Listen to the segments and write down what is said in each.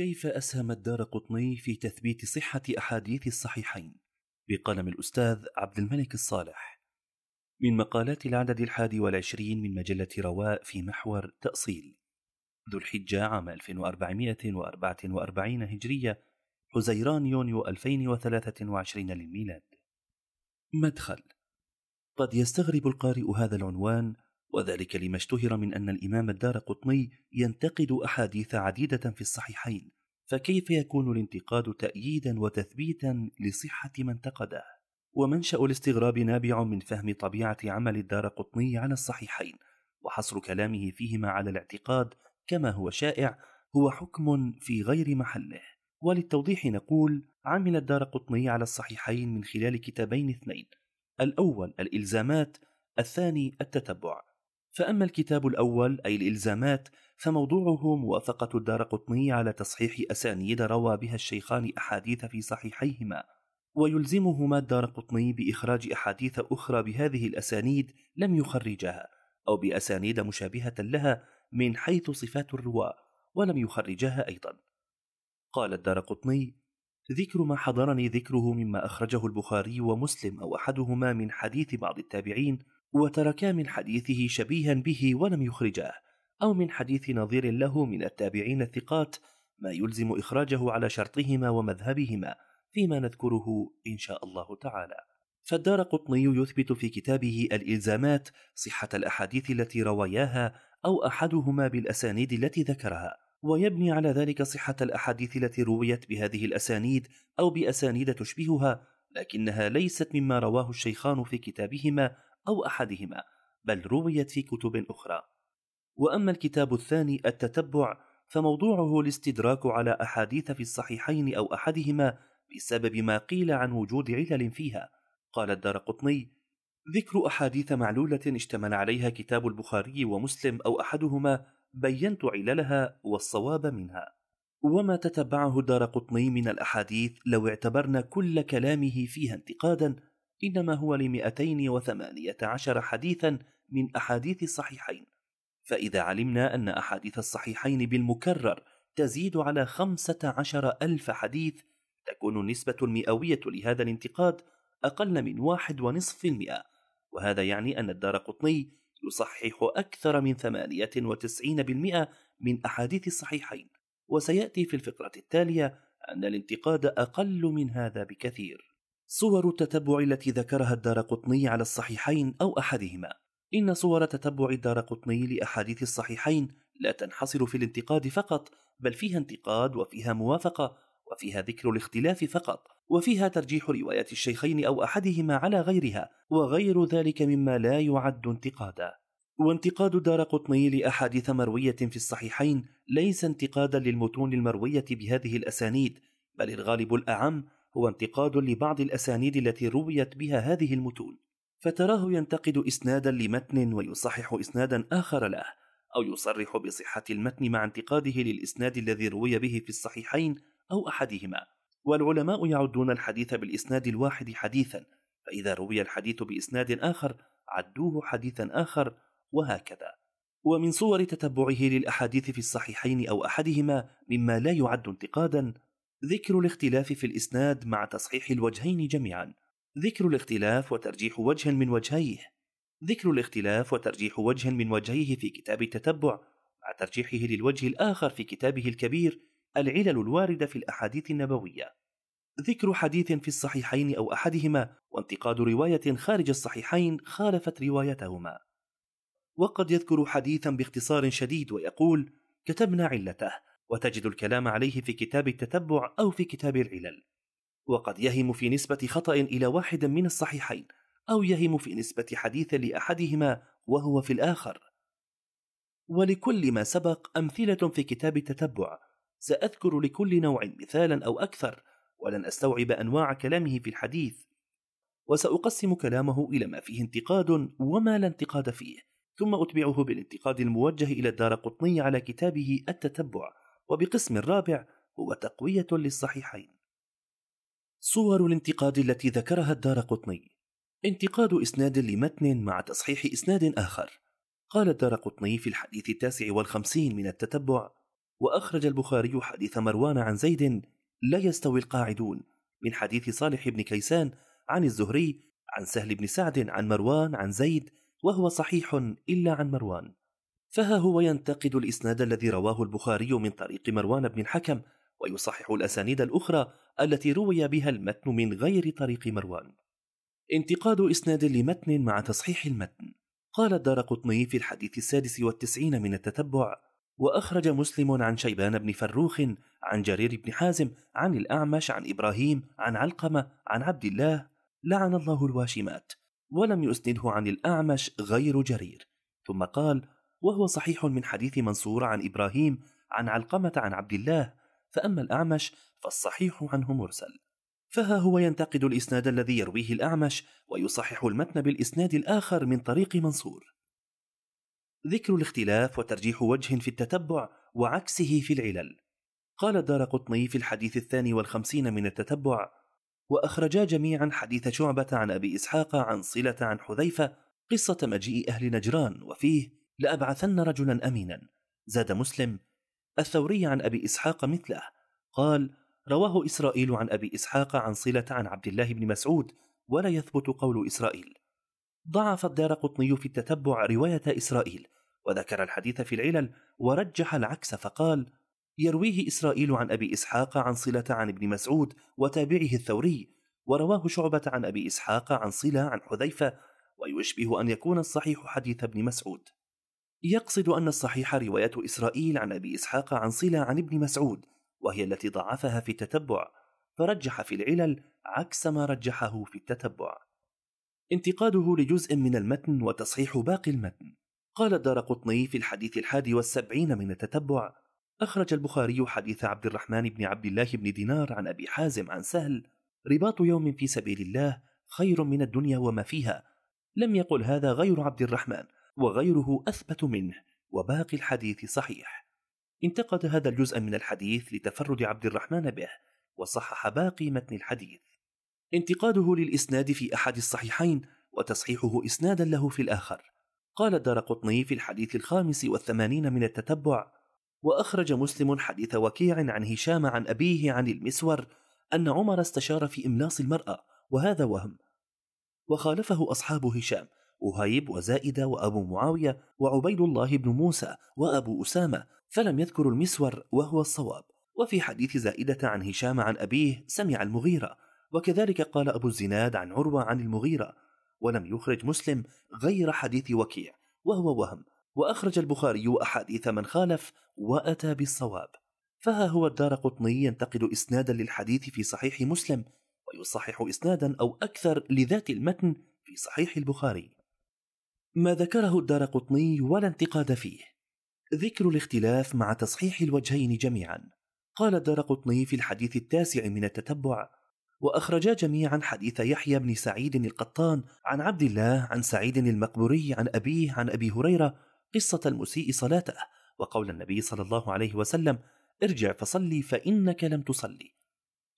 كيف أسهم الدار قطني في تثبيت صحة أحاديث الصحيحين؟ بقلم الأستاذ عبد الملك الصالح. من مقالات العدد الحادي والعشرين من مجلة رواء في محور تأصيل. ذو الحجة عام 1444 هجرية حزيران يونيو 2023 للميلاد. مدخل. قد يستغرب القارئ هذا العنوان وذلك لما اشتهر من أن الإمام الدار قطني ينتقد أحاديث عديدة في الصحيحين فكيف يكون الانتقاد تأييدا وتثبيتا لصحة ما انتقده؟ ومنشأ الاستغراب نابع من فهم طبيعة عمل الدار قطني على الصحيحين وحصر كلامه فيهما على الاعتقاد كما هو شائع هو حكم في غير محله. وللتوضيح نقول عمل الدار قطني على الصحيحين من خلال كتابين اثنين الأول الإلزامات الثاني التتبع. فأما الكتاب الأول أي الإلزامات فموضوعه موافقة الدار قطني على تصحيح أسانيد روى بها الشيخان أحاديث في صحيحيهما ويلزمهما الدار قطني بإخراج أحاديث أخرى بهذه الأسانيد لم يخرجها أو بأسانيد مشابهة لها من حيث صفات الرواة ولم يخرجها أيضا. قال الدار قطني ذكر ما حضرني ذكره مما أخرجه البخاري ومسلم أو أحدهما من حديث بعض التابعين وتركا من حديثه شبيها به ولم يخرجاه أو من حديث نظير له من التابعين الثقات ما يلزم إخراجه على شرطهما ومذهبهما فيما نذكره إن شاء الله تعالى. فالدار قطني يثبت في كتابه الإلزامات صحة الأحاديث التي رواياها أو أحدهما بالأسانيد التي ذكرها ويبني على ذلك صحة الأحاديث التي رويت بهذه الأسانيد أو بأسانيد تشبهها لكنها ليست مما رواه الشيخان في كتابهما أو أحدهما بل رويت في كتب أخرى. وأما الكتاب الثاني التتبع فموضوعه الاستدراك على أحاديث في الصحيحين أو أحدهما بسبب ما قيل عن وجود علل فيها. قال الدار قطني ذكر أحاديث معلولة اشتمل عليها كتاب البخاري ومسلم أو أحدهما بينت عللها والصواب منها. وما تتبعه الدار قطني من الأحاديث لو اعتبرنا كل كلامه فيها انتقادا إنما هو لمئتين وثمانية عشر حديثا من أحاديث الصحيحين. فإذا علمنا أن أحاديث الصحيحين بالمكرر تزيد على خمسة عشر ألف حديث تكون النسبة المئوية لهذا الانتقاد أقل من واحد ونصف المئة. وهذا يعني أن الدار قطني يصحح أكثر من ثمانية وتسعين بالمئة من أحاديث الصحيحين. وسيأتي في الفقرة التالية أن الانتقاد أقل من هذا بكثير. صور التتبع التي ذكرها الدار قطني على الصحيحين أو أحدهما. إن صور تتبع الدار قطني لأحاديث الصحيحين لا تنحصر في الانتقاد فقط بل فيها انتقاد وفيها موافقة وفيها ذكر الاختلاف فقط وفيها ترجيح رواية الشيخين أو أحدهما على غيرها وغير ذلك مما لا يعد انتقادا. وانتقاد دار قطني لأحاديث مروية في الصحيحين ليس انتقادا للمتون المروية بهذه الأسانيد بل الغالب الأعم هو انتقاد لبعض الأسانيد التي رويت بها هذه المتون فتراه ينتقد إسنادا لمتن ويصحح إسنادا آخر له أو يصرح بصحة المتن مع انتقاده للإسناد الذي روي به في الصحيحين أو أحدهما. والعلماء يعدون الحديث بالإسناد الواحد حديثا فإذا روي الحديث بإسناد آخر عدوه حديثا آخر وهكذا. ومن صور تتبعه للأحاديث في الصحيحين أو أحدهما مما لا يعد انتقادا ذكر الاختلاف في الإسناد مع تصحيح الوجهين جميعا. ذكر الاختلاف وترجيح وجه من وجهيه. ذكر الاختلاف وترجيح وجه من وجهيه في كتاب التتبع مع ترجيحه للوجه الآخر في كتابه الكبير العلل الواردة في الأحاديث النبوية. ذكر حديث في الصحيحين أو أحدهما وانتقاد رواية خارج الصحيحين خالفت روايتهما. وقد يذكر حديثا باختصار شديد ويقول كتبنا علته وتجد الكلام عليه في كتاب التتبع أو في كتاب العلل. وقد يهم في نسبة خطأ إلى واحد من الصحيحين أو يهم في نسبة حديث لأحدهما وهو في الآخر. ولكل ما سبق أمثلة في كتاب التتبع. سأذكر لكل نوع مثالا أو أكثر ولن أستوعب أنواع كلامه في الحديث. وسأقسم كلامه إلى ما فيه انتقاد وما لا انتقاد فيه ثم أتبعه بالانتقاد الموجه إلى الدار قطني على كتابه التتبع. وبقسم الرابع هو تقوية للصحيحين. صور الانتقاد التي ذكرها الدار قطني. انتقاد إسناد لمتن مع تصحيح إسناد آخر. قال الدار قطني في الحديث التاسع والخمسين من التتبع وأخرج البخاري حديث مروان عن زيد لا يستوي القاعدون من حديث صالح بن كيسان عن الزهري عن سهل بن سعد عن مروان عن زيد وهو صحيح إلا عن مروان. فها هو ينتقد الإسناد الذي رواه البخاري من طريق مروان بن الحكم ويصحح الأسانيد الأخرى التي روي بها المتن من غير طريق مروان. انتقاد إسناد لمتن مع تصحيح المتن. قال الدار قطني في الحديث السادس والتسعين من التتبع وأخرج مسلم عن شيبان بن فروخ عن جرير بن حازم عن الأعمش عن إبراهيم عن علقمة عن عبد الله لعن الله الواشمات ولم يسنده عن الأعمش غير جرير. ثم قال وهو صحيح من حديث منصور عن إبراهيم عن علقمة عن عبد الله فأما الأعمش فالصحيح عنه مرسل. فها هو ينتقد الإسناد الذي يرويه الأعمش ويصحح المتن بالإسناد الآخر من طريق منصور. ذكر الاختلاف وترجيح وجه في التتبع وعكسه في العلل. قال الدار قطني في الحديث الثاني والخمسين من التتبع وأخرجا جميعا حديث شعبة عن أبي إسحاق عن صلة عن حذيفة قصة مجيء أهل نجران وفيه لأبعثن رجلا أمينا. زاد مسلم الثوري عن أبي إسحاق مثله. قال رواه إسرائيل عن أبي إسحاق عن صلة عن عبد الله بن مسعود ولا يثبت قول إسرائيل. ضعف الدار قطني في التتبع رواية إسرائيل وذكر الحديث في العلل ورجح العكس فقال يرويه إسرائيل عن أبي إسحاق عن صلة عن ابن مسعود وتابعه الثوري ورواه شعبة عن أبي إسحاق عن صلة عن حذيفة ويشبه أن يكون الصحيح حديث ابن مسعود. يقصد أن الصحيح رواية إسرائيل عن أبي إسحاق عن صلة عن ابن مسعود وهي التي ضعفها في التتبع فرجح في العلل عكس ما رجحه في التتبع. انتقاده لجزء من المتن وتصحيح باقي المتن. قال الدار قطني في الحديث الحادي والسبعين من التتبع أخرج البخاري حديث عبد الرحمن بن عبد الله بن دينار عن أبي حازم عن سهل رباط يوم في سبيل الله خير من الدنيا وما فيها. لم يقل هذا غير عبد الرحمن. وغيره أثبت منه وباقي الحديث صحيح. انتقد هذا الجزء من الحديث لتفرد عبد الرحمن به وصحح باقي متن الحديث. انتقاده للإسناد في أحد الصحيحين وتصحيحه إسنادا له في الآخر. قال الدار قطني في الحديث الخامس والثمانين من التتبع وأخرج مسلم حديث وكيع عن هشام عن أبيه عن المسور أن عمر استشار في إملاص المرأة وهذا وهم. وخالفه أصحاب هشام وهيب وزائدة وأبو معاوية وعبيد الله بن موسى وأبو أسامة فلم يذكروا المسور وهو الصواب. وفي حديث زائدة عن هشام عن أبيه سمع المغيرة وكذلك قال أبو الزناد عن عروة عن المغيرة. ولم يخرج مسلم غير حديث وكيع وهو وهم. وأخرج البخاري أحاديث من خالف وأتى بالصواب. فها هو الدار قطني ينتقد إسنادا للحديث في صحيح مسلم ويصحح إسنادا أو أكثر لذات المتن في صحيح البخاري. ما ذكره الدار قطني ولا انتقاد فيه. ذكر الاختلاف مع تصحيح الوجهين جميعا. قال الدار قطني في الحديث التاسع من التتبع وأخرجا جميعا حديث يحيى بن سعيد القطان عن عبد الله عن سعيد المقبوري عن أبيه عن أبي هريرة قصة المسيء صلاته وقول النبي صلى الله عليه وسلم ارجع فصلي فإنك لم تصلي.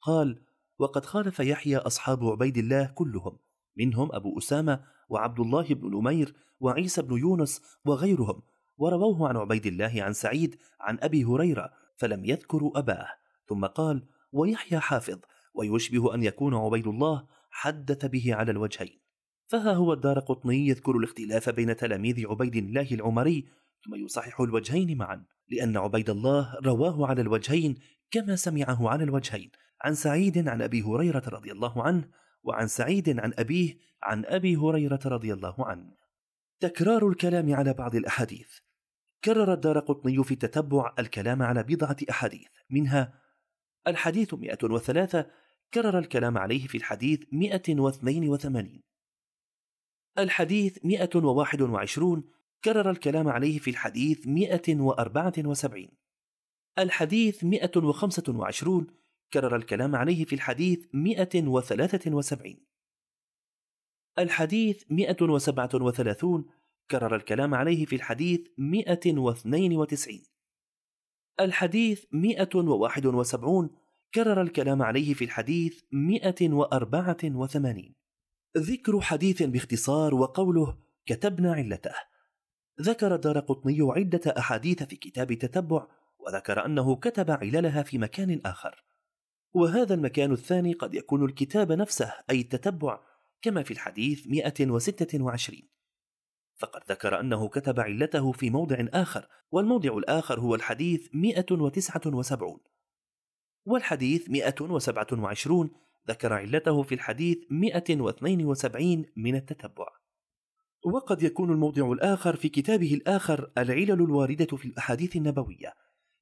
قال وقد خالف يحيى أصحاب عبيد الله كلهم. منهم أبو أسامة وعبد الله بن نمير وعيسى بن يونس وغيرهم ورووه عن عبيد الله عن سعيد عن أبي هريرة فلم يذكروا أباه. ثم قال ويحيى حافظ ويشبه أن يكون عبيد الله حدث به على الوجهين. فها هو الدار قطني يذكر الاختلاف بين تلاميذ عبيد الله العمري ثم يصحح الوجهين معا لأن عبيد الله رواه على الوجهين كما سمعه على الوجهين. عن سعيد عن أبي هريرة رضي الله عنه وعن سعيد عن أبيه عن أبي هريرة رضي الله عنه. تكرار الكلام على بعض الأحاديث. كرر الدار قطني في التتبع الكلام على بضعة أحاديث منها الحديث 103 كرر الكلام عليه في الحديث 182 الحديث 121 كرر الكلام عليه في الحديث 174 الحديث 125 كرر الكلام عليه في الحديث 173 الحديث 137 كرر الكلام عليه في الحديث 192 الحديث 171 كرر الكلام عليه في الحديث 184 ذكر حديث باختصار وقوله كتبنا علته. ذكر دار قطني عدة أحاديث في كتاب تتبع وذكر أنه كتب عللها في مكان آخر. وهذا المكان الثاني قد يكون الكتاب نفسه أي التتبع كما في الحديث 126 فقد ذكر أنه كتب علته في موضع آخر والموضع الآخر هو الحديث 179 والحديث 127 ذكر علته في الحديث 172 من التتبع. وقد يكون الموضع الآخر في كتابه الآخر العلل الواردة في الأحاديث النبوية.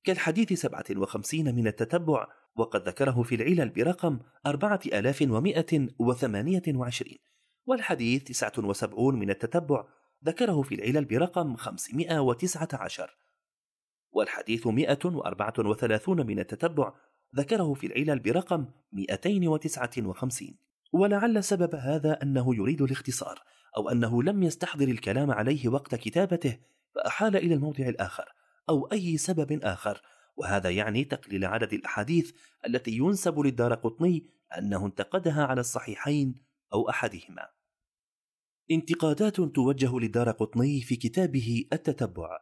كالحديث 57 من التتبع وقد ذكره في العلل برقم 4128 والحديث 79 من التتبع ذكره في العلل برقم 519 والحديث 134 من التتبع ذكره في العلل برقم 259 ولعل سبب هذا أنه يريد الاختصار أو أنه لم يستحضر الكلام عليه وقت كتابته فأحال إلى الموضع الآخر. أو أي سبب آخر. وهذا يعني تقليل عدد الأحاديث التي ينسب للدار قطني أنه انتقدها على الصحيحين أو أحدهما. انتقادات توجه للدار قطني في كتابه التتبع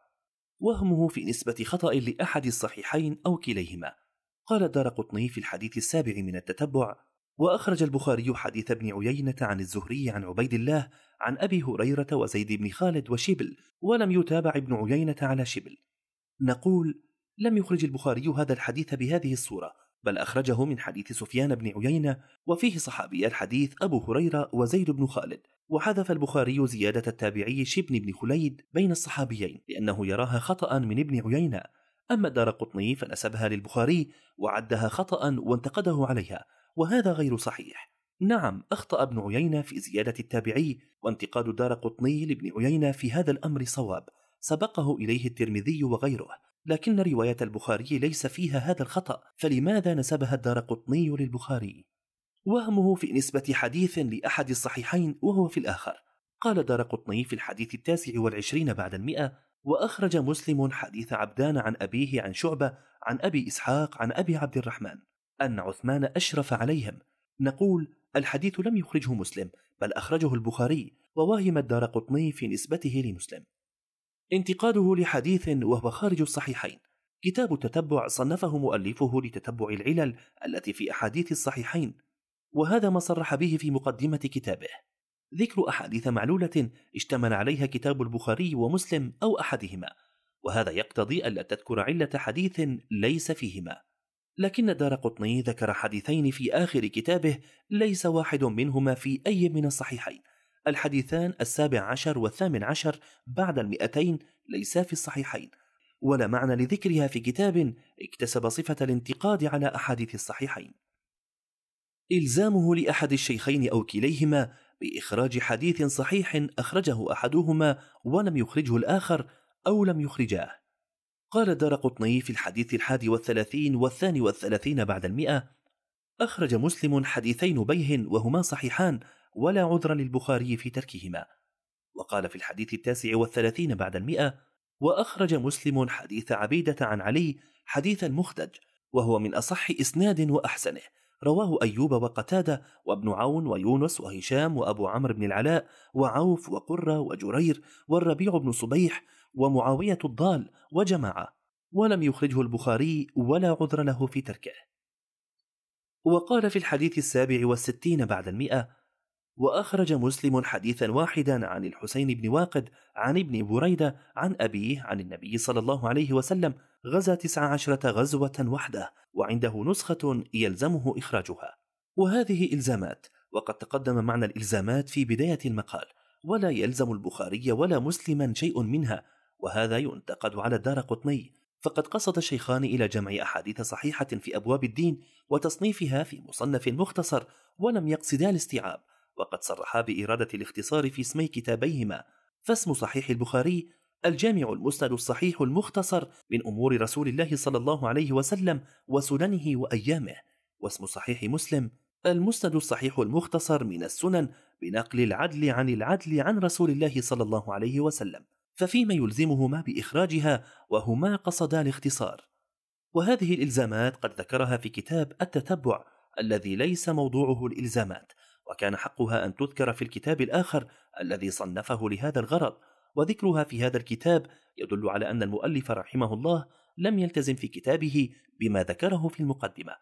وهمه في نسبة خطأ لأحد الصحيحين أو كليهما. قال الدار قطني في الحديث السابع من التتبع وأخرج البخاري حديث ابن عيينة عن الزهري عن عبيد الله عن أبي هريرة وزيد بن خالد وشبل ولم يتابع ابن عيينة على شبل. نقول لم يخرج البخاري هذا الحديث بهذه الصورة بل أخرجه من حديث سفيان بن عيينة وفيه صحابي الحديث أبو هريرة وزيد بن خالد وحذف البخاري زيادة التابعي شبن بن خليد بين الصحابيين لأنه يراها خطأ من ابن عيينة. أما الدار قطني فنسبها للبخاري وعدها خطأ وانتقده عليها وهذا غير صحيح. نعم أخطأ ابن عيينة في زيادة التابعي وانتقاد دار قطني لابن عيينة في هذا الأمر صواب. سبقه إليه الترمذي وغيره لكن رواية البخاري ليس فيها هذا الخطأ فلماذا نسبها الدار قطني للبخاري؟ وهمه في نسبة حديث لأحد الصحيحين وهو في الآخر. قال دار قطني في الحديث التاسع والعشرين بعد المئة وأخرج مسلم حديث عبدان عن أبيه عن شعبة عن أبي إسحاق عن أبي عبد الرحمن أن عثمان أشرف عليهم. نقول الحديث لم يخرجه مسلم بل أخرجه البخاري وواهم الدار قطني في نسبته لمسلم. انتقاده لحديث وهو خارج الصحيحين. كتاب التتبع صنفه مؤلفه لتتبع العلل التي في أحاديث الصحيحين وهذا ما صرح به في مقدمة كتابه. ذكر أحاديث معلولة اشتمل عليها كتاب البخاري ومسلم أو أحدهما وهذا يقتضي ألا تذكر علة حديث ليس فيهما. لكن دار قطني ذكر حديثين في آخر كتابه ليس واحد منهما في أي من الصحيحين. الحديثان السابع عشر والثامن عشر بعد المئتين ليسا في الصحيحين. ولا معنى لذكرها في كتاب اكتسب صفة الانتقاد على أحاديث الصحيحين. إلزامه لأحد الشيخين أو كليهما بإخراج حديث صحيح أخرجه أحدهما ولم يخرجه الآخر أو لم يخرجاه. قال دار قطني في الحديث الحادي والثلاثين والثاني والثلاثين بعد المئة أخرج مسلم حديثين بيه وهما صحيحان ولا عذر للبخاري في تركهما. وقال في الحديث التاسع والثلاثين بعد المئة وأخرج مسلم حديث عبيدة عن علي حديثا مختج وهو من أصح إسناد وأحسنه. رواه أيوب وقتادة وابن عون ويونس وهشام وأبو عمرو بن العلاء وعوف وقرة وجرير والربيع بن صبيح ومعاوية الضال وجماعة. ولم يخرجه البخاري ولا عذر له في تركه. وقال في الحديث السابع والستين بعد المئة وأخرج مسلم حديثا واحدا عن الحسين بن واقد عن ابن بريدة عن أبيه عن النبي صلى الله عليه وسلم غزا تسع عشرة غزوة وحده وعنده نسخة يلزمه إخراجها. وهذه إلزامات وقد تقدم معنى الإلزامات في بداية المقال ولا يلزم البخاري ولا مسلما شيء منها وهذا ينتقد على الدار قطني. فقد قصد الشيخان إلى جمع أحاديث صحيحة في أبواب الدين وتصنيفها في مصنف مختصر ولم يقصدا الاستيعاب. وقد صرحا بإرادة الاختصار في اسمي كتابيهما. فاسم صحيح البخاري الجامع المسند الصحيح المختصر من أمور رسول الله صلى الله عليه وسلم وسننه وأيامه. واسم صحيح مسلم المسند الصحيح المختصر من السنن بنقل العدل عن العدل عن رسول الله صلى الله عليه وسلم. ففيما يلزمهما بإخراجها وهما قصدا الاختصار. وهذه الإلزامات قد ذكرها في كتاب التتبع الذي ليس موضوعه الإلزامات. وكان حقها أن تذكر في الكتاب الآخر الذي صنفه لهذا الغرض وذكرها في هذا الكتاب يدل على أن المؤلف رحمه الله لم يلتزم في كتابه بما ذكره في المقدمة.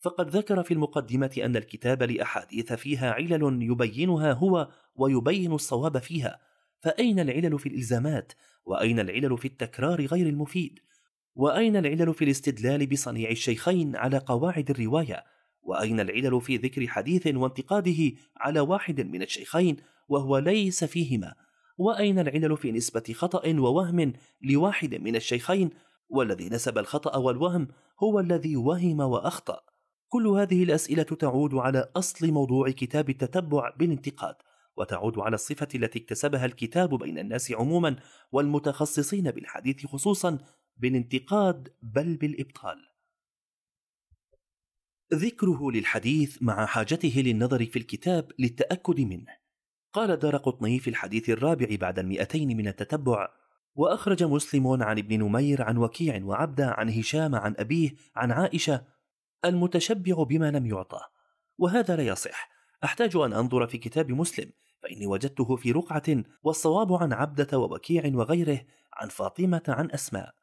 فقد ذكر في المقدمة أن الكتاب لأحاديث فيها علل يبينها هو ويبين الصواب فيها. فأين العلل في الإلزامات؟ وأين العلل في التكرار غير المفيد؟ وأين العلل في الاستدلال بصنيع الشيخين على قواعد الرواية؟ وأين العلل في ذكر حديث وانتقاده على واحد من الشيخين وهو ليس فيهما؟ وأين العلل في نسبة خطأ ووهم لواحد من الشيخين؟ والذي نسب الخطأ والوهم هو الذي وهم وأخطأ. كل هذه الأسئلة تعود على أصل موضوع كتاب التتبع بالانتقاد وتعود على الصفة التي اكتسبها الكتاب بين الناس عموما والمتخصصين بالحديث خصوصا بالانتقاد بل بالإبطال. ذكره للحديث مع حاجته للنظر في الكتاب للتأكد منه. قال دار قطني في الحديث الرابع بعد المئتين من التتبع وأخرج مسلم عن ابن نمير عن وكيع وعبدة عن هشام عن أبيه عن عائشة المتشبع بما لم يعطى. وهذا لا يصح. أحتاج أن أنظر في كتاب مسلم فإني وجدته في رقعة والصواب عن عبدة ووكيع وغيره عن فاطمة عن أسماء.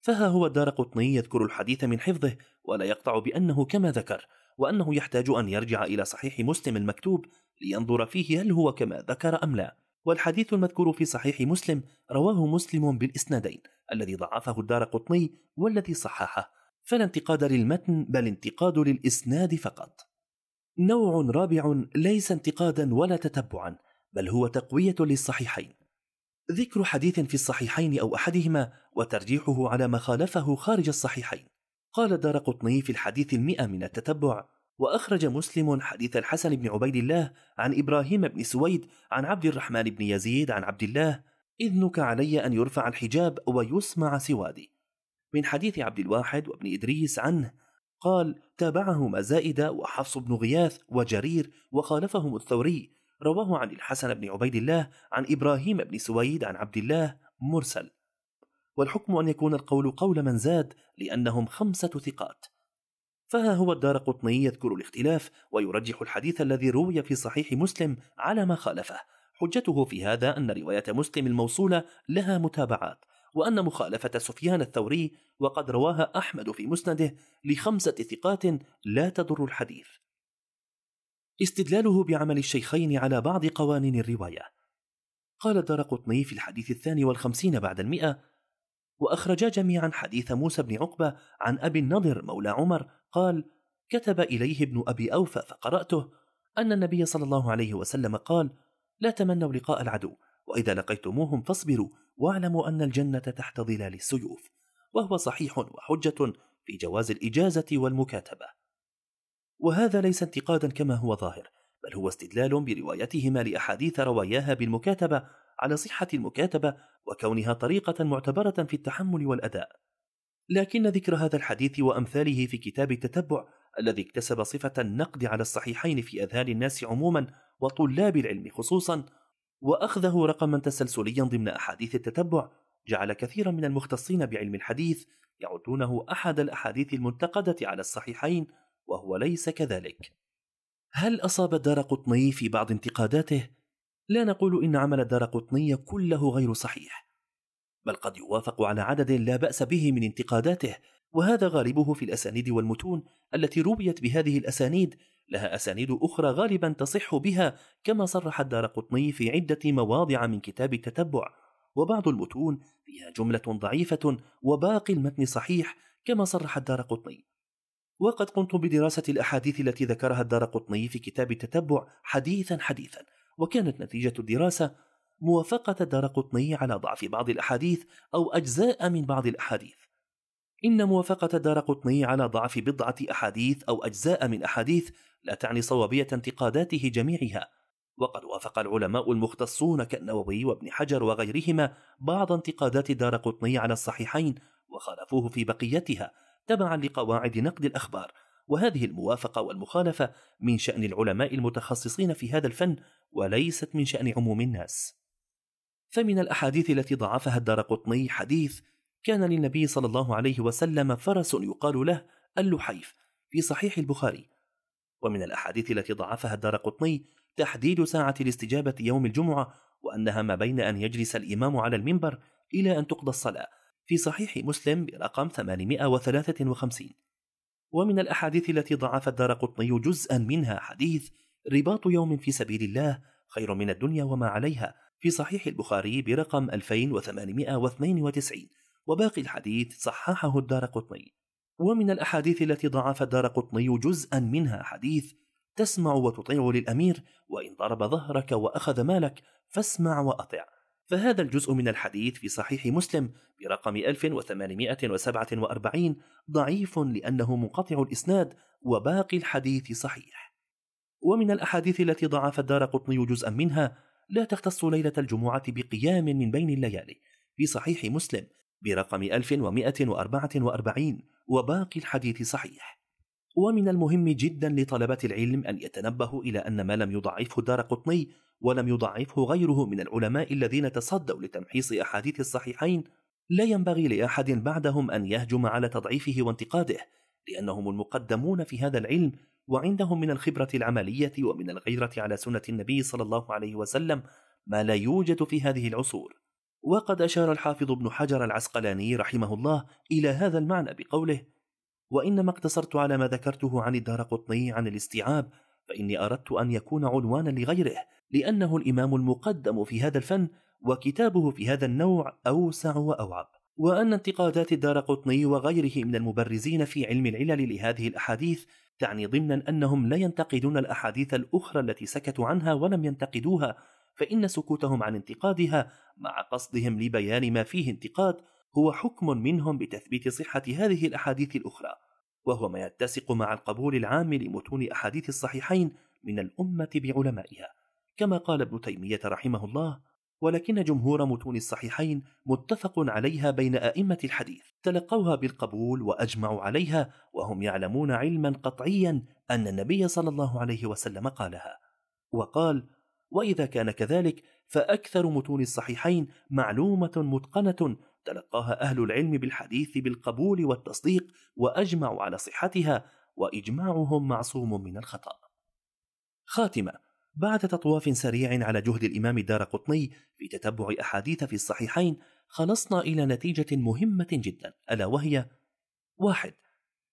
فها هو الدار قطني يذكر الحديث من حفظه ولا يقطع بأنه كما ذكر وأنه يحتاج أن يرجع إلى صحيح مسلم المكتوب لينظر فيه هل هو كما ذكر أم لا. والحديث المذكور في صحيح مسلم رواه مسلم بالإسنادين الذي ضعفه الدار قطني والذي صححه. فلا انتقاد للمتن بل انتقاد للإسناد فقط. نوع رابع ليس انتقادا ولا تتبعا بل هو تقوية للصحيحين. ذكر حديث في الصحيحين أو أحدهما وترجيحه على ما خالفه خارج الصحيحين. قال دار قطني في الحديث المئة من التتبع وأخرج مسلم حديث الحسن بن عبيد الله عن إبراهيم بن سويد عن عبد الرحمن بن يزيد عن عبد الله إذنك علي أن يرفع الحجاب ويسمع سوادي. من حديث عبد الواحد وابن إدريس عنه قال تابعهما زائدة وحفص بن غياث وجرير وخالفهم الثوري رواه عن الحسن بن عبيد الله عن إبراهيم بن سويد عن عبد الله مرسل. والحكم أن يكون القول قول من زاد لأنهم خمسة ثقات. فها هو الدار قطني يذكر الاختلاف ويرجح الحديث الذي روي في صحيح مسلم على ما خالفه. حجته في هذا أن رواية مسلم الموصولة لها متابعات وأن مخالفة سفيان الثوري وقد رواها أحمد في مسنده لخمسة ثقات لا تضر الحديث. استدلاله بعمل الشيخين على بعض قوانين الرواية. قال دار قطني في الحديث الثاني والخمسين بعد المئة وأخرجا جميعا حديث موسى بن عقبة عن أبي النضر مولى عمر قال كتب إليه ابن أبي أوفى فقرأته أن النبي صلى الله عليه وسلم قال لا تمنوا لقاء العدو وإذا لقيتموهم فاصبروا واعلموا أن الجنة تحت ظلال السيوف وهو صحيح وحجة في جواز الإجازة والمكاتبة. وهذا ليس انتقادا كما هو ظاهر بل هو استدلال بروايتهما لأحاديث رواياها بالمكاتبة على صحة المكاتبة وكونها طريقة معتبرة في التحمل والأداء. لكن ذكر هذا الحديث وأمثاله في كتاب التتبع الذي اكتسب صفة النقد على الصحيحين في أذهان الناس عموما وطلاب العلم خصوصا وأخذه رقما تسلسليا ضمن أحاديث التتبع جعل كثيرا من المختصين بعلم الحديث يعدونه أحد الأحاديث المنتقدة على الصحيحين وهو ليس كذلك هل أصاب الدار قطني في بعض انتقاداته؟ لا نقول إن عمل الدار قطني كله غير صحيح بل قد يوافق على عدد لا بأس به من انتقاداته وهذا غالبه في الأسانيد والمتون التي رويت بهذه الأسانيد لها أسانيد أخرى غالبا تصح بها كما صرح الدار قطني في عدة مواضع من كتاب التتبع وبعض المتون فيها جملة ضعيفة وباقي المتن صحيح كما صرح الدار قطني وقد قمت بدراسة الأحاديث التي ذكرها الدار قطني في كتاب التتبع حديثا حديثا وكانت نتيجة الدراسة موافقة الدار قطني على ضعف بعض الأحاديث أو أجزاء من بعض الأحاديث. إن موافقة الدار قطني على ضعف بضعة أحاديث أو أجزاء من أحاديث لا تعني صوابية انتقاداته جميعها. وقد وافق العلماء المختصون كالنووي وابن حجر وغيرهما بعض انتقادات دار قطني على الصحيحين وخالفوه في بقيتها تبعا لقواعد نقد الأخبار. وهذه الموافقة والمخالفة من شأن العلماء المتخصصين في هذا الفن وليست من شأن عموم الناس. فمن الأحاديث التي ضعفها الدار قطني حديث كان للنبي صلى الله عليه وسلم فرس يقال له اللحيف في صحيح البخاري. ومن الأحاديث التي ضعفها الدار قطني تحديد ساعة الاستجابة يوم الجمعة وأنها ما بين أن يجلس الإمام على المنبر إلى أن تقضى الصلاة. في صحيح مسلم برقم 853 ومن الأحاديث التي ضعف الدار قطني جزءا منها حديث رباط يوم في سبيل الله خير من الدنيا وما عليها في صحيح البخاري برقم 2892 وباقي الحديث صححه الدار قطني. ومن الأحاديث التي ضعف الدار قطني جزءا منها حديث تسمع وتطيع للأمير وإن ضرب ظهرك وأخذ مالك فاسمع وأطع. فهذا الجزء من الحديث في صحيح مسلم برقم 1847 ضعيف لأنه منقطع الإسناد وباقي الحديث صحيح. ومن الأحاديث التي ضعف الدار قطني جزءا منها لا تختص ليلة الجمعة بقيام من بين الليالي في صحيح مسلم برقم 1144 وباقي الحديث صحيح. ومن المهم جدا لطلبة العلم أن يتنبهوا إلى أن ما لم يضعفه الدار قطني ولم يضعفه غيره من العلماء الذين تصدوا لتمحيص أحاديث الصحيحين. لا ينبغي لأحد بعدهم أن يهجم على تضعيفه وانتقاده لأنهم المقدمون في هذا العلم وعندهم من الخبرة العملية ومن الغيرة على سنة النبي صلى الله عليه وسلم ما لا يوجد في هذه العصور. وقد أشار الحافظ ابن حجر العسقلاني رحمه الله إلى هذا المعنى بقوله وإنما اقتصرت على ما ذكرته عن الدار قطني عن الاستيعاب فإني أردت أن يكون عنوانا لغيره لأنه الإمام المقدم في هذا الفن وكتابه في هذا النوع أوسع وأوعب. وأن انتقادات الدار قطني وغيره من المبرزين في علم العلل لهذه الأحاديث تعني ضمنا أنهم لا ينتقدون الأحاديث الأخرى التي سكتوا عنها ولم ينتقدوها فإن سكوتهم عن انتقادها مع قصدهم لبيان ما فيه انتقاد هو حكم منهم بتثبيت صحة هذه الأحاديث الأخرى. وهو ما يتسق مع القبول العام لمتون أحاديث الصحيحين من الأمة بعلمائها. كما قال ابن تيمية رحمه الله ولكن جمهور متون الصحيحين متفق عليها بين أئمة الحديث تلقوها بالقبول وأجمعوا عليها وهم يعلمون علما قطعيا أن النبي صلى الله عليه وسلم قالها وقال وإذا كان كذلك فأكثر متون الصحيحين معلومة متقنة تلقاها أهل العلم بالحديث بالقبول والتصديق وأجمعوا على صحتها وإجماعهم معصوم من الخطأ خاتمة بعد تطواف سريع على جهد الإمام الدار قطني في تتبع أحاديث في الصحيحين خلصنا إلى نتيجة مهمة جدا ألا وهي واحد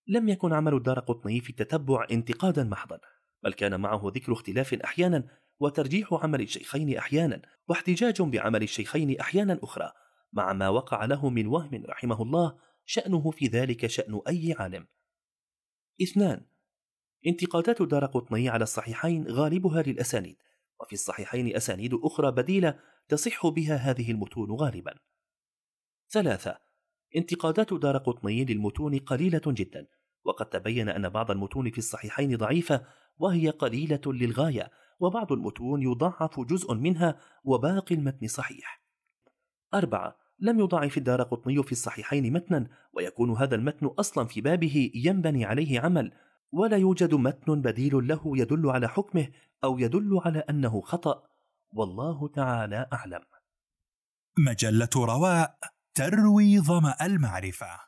لم يكن عمل الدار قطني في التتبع انتقادا محضا بل كان معه ذكر اختلاف أحيانا وترجيح عمل الشيخين أحيانا واحتجاج بعمل الشيخين أحيانا أخرى مع ما وقع له من وهم رحمه الله شأنه في ذلك شأن أي عالم. اثنان انتقادات دار قطني على الصحيحين غالبها للأسانيد وفي الصحيحين أسانيد أخرى بديلة تصح بها هذه المتون غالبا. ثلاثة انتقادات دار قطني للمتون قليلة جدا وقد تبين أن بعض المتون في الصحيحين ضعيفة وهي قليلة للغاية وبعض المتون يضعف جزء منها وباقي المتن صحيح. أربعة لم يضعف الدار قطني في الصحيحين متنا ويكون هذا المتن أصلا في بابه ينبني عليه عمل ولا يوجد متن بديل له يدل على حكمه أو يدل على أنه خطأ. والله تعالى أعلم. مجلة رواء تروي ظمأ المعرفة.